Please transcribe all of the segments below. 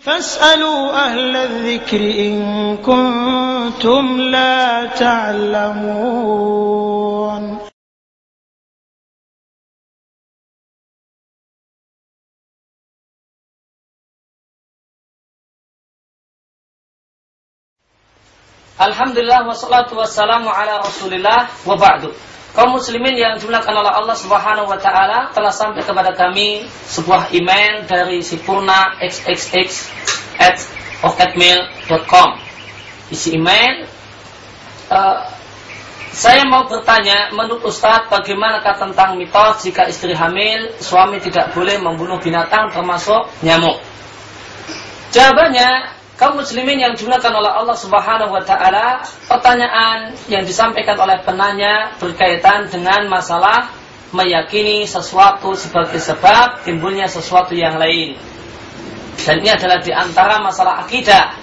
فاسألوا أهل الذكر إن كنتم لا تعلمون. الحمد لله والصلاة والسلام على رسول الله وبعده kaum muslimin yang dimulakan oleh Allah Subhanahu wa taala telah sampai kepada kami sebuah email dari Sipurna xxx at oketmail.com isi email uh, saya mau bertanya menurut Ustadz bagaimanakah tentang mitos jika istri hamil suami tidak boleh membunuh binatang termasuk nyamuk? Jawabannya kaum muslimin yang dimuliakan oleh Allah Subhanahu wa taala, pertanyaan yang disampaikan oleh penanya berkaitan dengan masalah meyakini sesuatu sebagai sebab timbulnya sesuatu yang lain. Dan ini adalah di antara masalah akidah.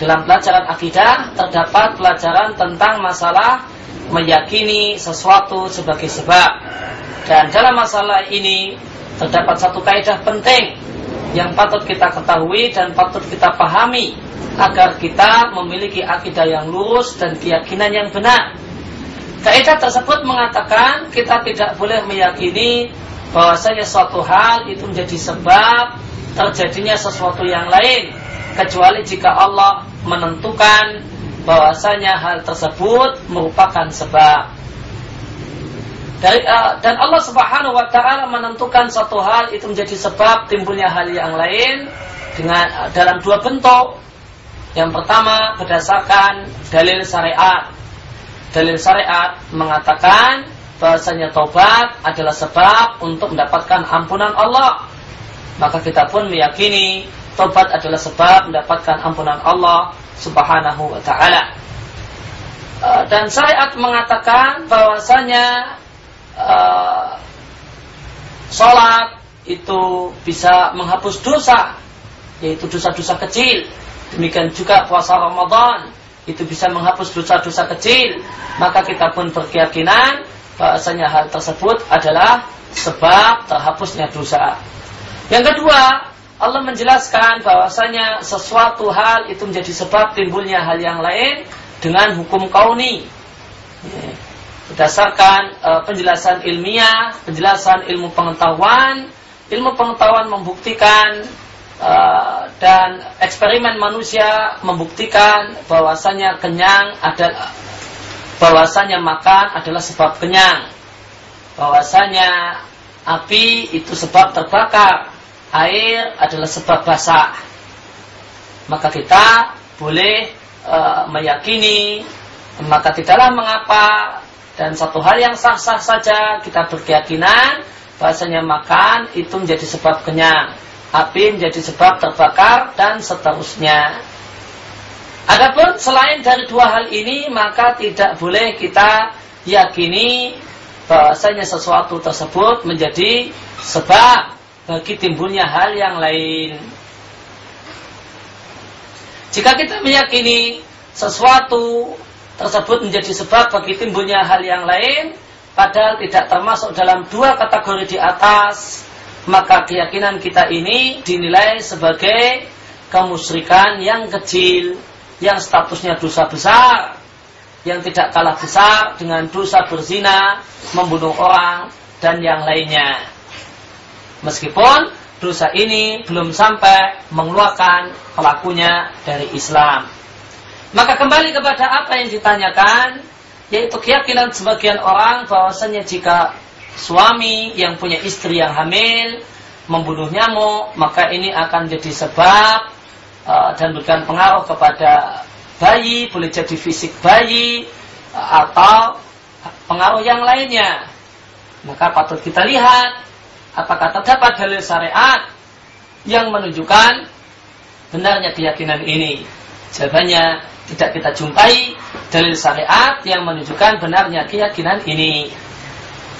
Dalam pelajaran akidah terdapat pelajaran tentang masalah meyakini sesuatu sebagai sebab. Dan dalam masalah ini terdapat satu kaidah penting yang patut kita ketahui dan patut kita pahami agar kita memiliki akidah yang lurus dan keyakinan yang benar. Kaidah tersebut mengatakan kita tidak boleh meyakini bahwasanya suatu hal itu menjadi sebab terjadinya sesuatu yang lain kecuali jika Allah menentukan bahwasanya hal tersebut merupakan sebab. Dari, uh, dan Allah Subhanahu wa taala menentukan satu hal itu menjadi sebab timbulnya hal yang lain dengan uh, dalam dua bentuk. Yang pertama berdasarkan dalil syariat. Dalil syariat mengatakan bahasanya taubat adalah sebab untuk mendapatkan ampunan Allah. Maka kita pun meyakini taubat adalah sebab mendapatkan ampunan Allah Subhanahu wa taala. Uh, dan syariat mengatakan bahwasanya uh, sholat itu bisa menghapus dosa, yaitu dosa-dosa kecil. Demikian juga puasa Ramadan itu bisa menghapus dosa-dosa kecil. Maka kita pun berkeyakinan bahasanya hal tersebut adalah sebab terhapusnya dosa. Yang kedua, Allah menjelaskan bahwasanya sesuatu hal itu menjadi sebab timbulnya hal yang lain dengan hukum kauni berdasarkan uh, penjelasan ilmiah, penjelasan ilmu pengetahuan, ilmu pengetahuan membuktikan uh, dan eksperimen manusia membuktikan bahwasanya kenyang adalah bahwasanya makan adalah sebab kenyang, bahwasanya api itu sebab terbakar, air adalah sebab basah. Maka kita boleh uh, meyakini maka tidaklah mengapa dan satu hal yang sah-sah saja kita berkeyakinan bahasanya makan itu menjadi sebab kenyang, api menjadi sebab terbakar dan seterusnya. Adapun selain dari dua hal ini maka tidak boleh kita yakini bahasanya sesuatu tersebut menjadi sebab bagi timbulnya hal yang lain. Jika kita meyakini sesuatu tersebut menjadi sebab bagi timbulnya hal yang lain padahal tidak termasuk dalam dua kategori di atas maka keyakinan kita ini dinilai sebagai kemusyrikan yang kecil yang statusnya dosa besar yang tidak kalah besar dengan dosa berzina membunuh orang dan yang lainnya. Meskipun dosa ini belum sampai mengeluarkan pelakunya dari Islam maka kembali kepada apa yang ditanyakan, yaitu keyakinan sebagian orang bahwasanya jika suami yang punya istri yang hamil membunuh nyamuk, maka ini akan jadi sebab uh, dan berikan pengaruh kepada bayi, boleh jadi fisik bayi uh, atau pengaruh yang lainnya. Maka patut kita lihat apakah terdapat dalil syariat yang menunjukkan benarnya keyakinan ini. Jawabannya tidak kita jumpai dalil syariat yang menunjukkan benarnya keyakinan ini.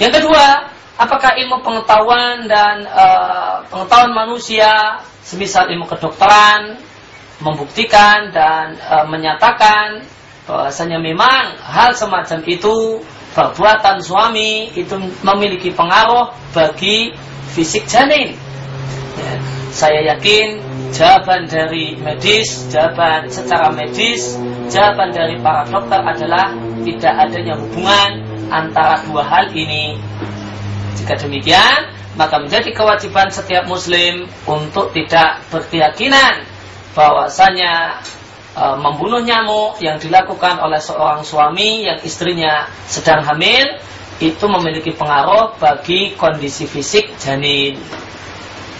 Yang kedua, apakah ilmu pengetahuan dan e, pengetahuan manusia, semisal ilmu kedokteran, membuktikan dan e, menyatakan bahwasanya memang hal semacam itu perbuatan suami itu memiliki pengaruh bagi fisik janin. Ya, saya yakin jawaban dari medis, jawaban secara medis, jawaban dari para dokter adalah tidak adanya hubungan antara dua hal ini. Jika demikian, maka menjadi kewajiban setiap muslim untuk tidak berkeyakinan bahwasanya e, membunuh nyamuk yang dilakukan oleh seorang suami yang istrinya sedang hamil itu memiliki pengaruh bagi kondisi fisik janin.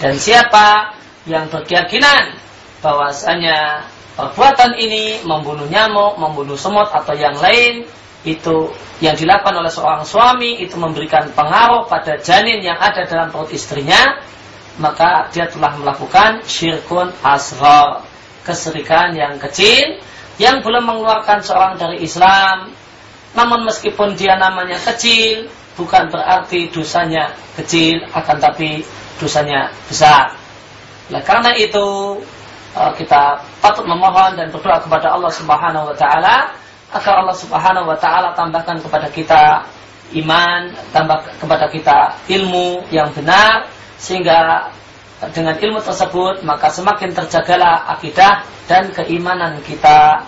Dan siapa yang berkeyakinan bahwasanya perbuatan ini membunuh nyamuk, membunuh semut atau yang lain itu yang dilakukan oleh seorang suami itu memberikan pengaruh pada janin yang ada dalam perut istrinya, maka dia telah melakukan syirkun asghar, keserikan yang kecil yang belum mengeluarkan seorang dari Islam. Namun meskipun dia namanya kecil, bukan berarti dosanya kecil, akan tapi dosanya besar. Nah, karena itu eh, kita patut memohon dan berdoa kepada Allah Subhanahu wa taala agar Allah Subhanahu wa taala tambahkan kepada kita iman, tambah kepada kita ilmu yang benar sehingga dengan ilmu tersebut maka semakin terjagalah akidah dan keimanan kita.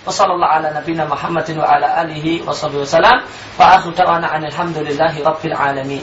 Wassalamualaikum warahmatullahi wabarakatuh. Muhammadin wa ala alihi wa sahbihi wasallam. Wa akhiru da'wana alhamdulillahi rabbil alamin.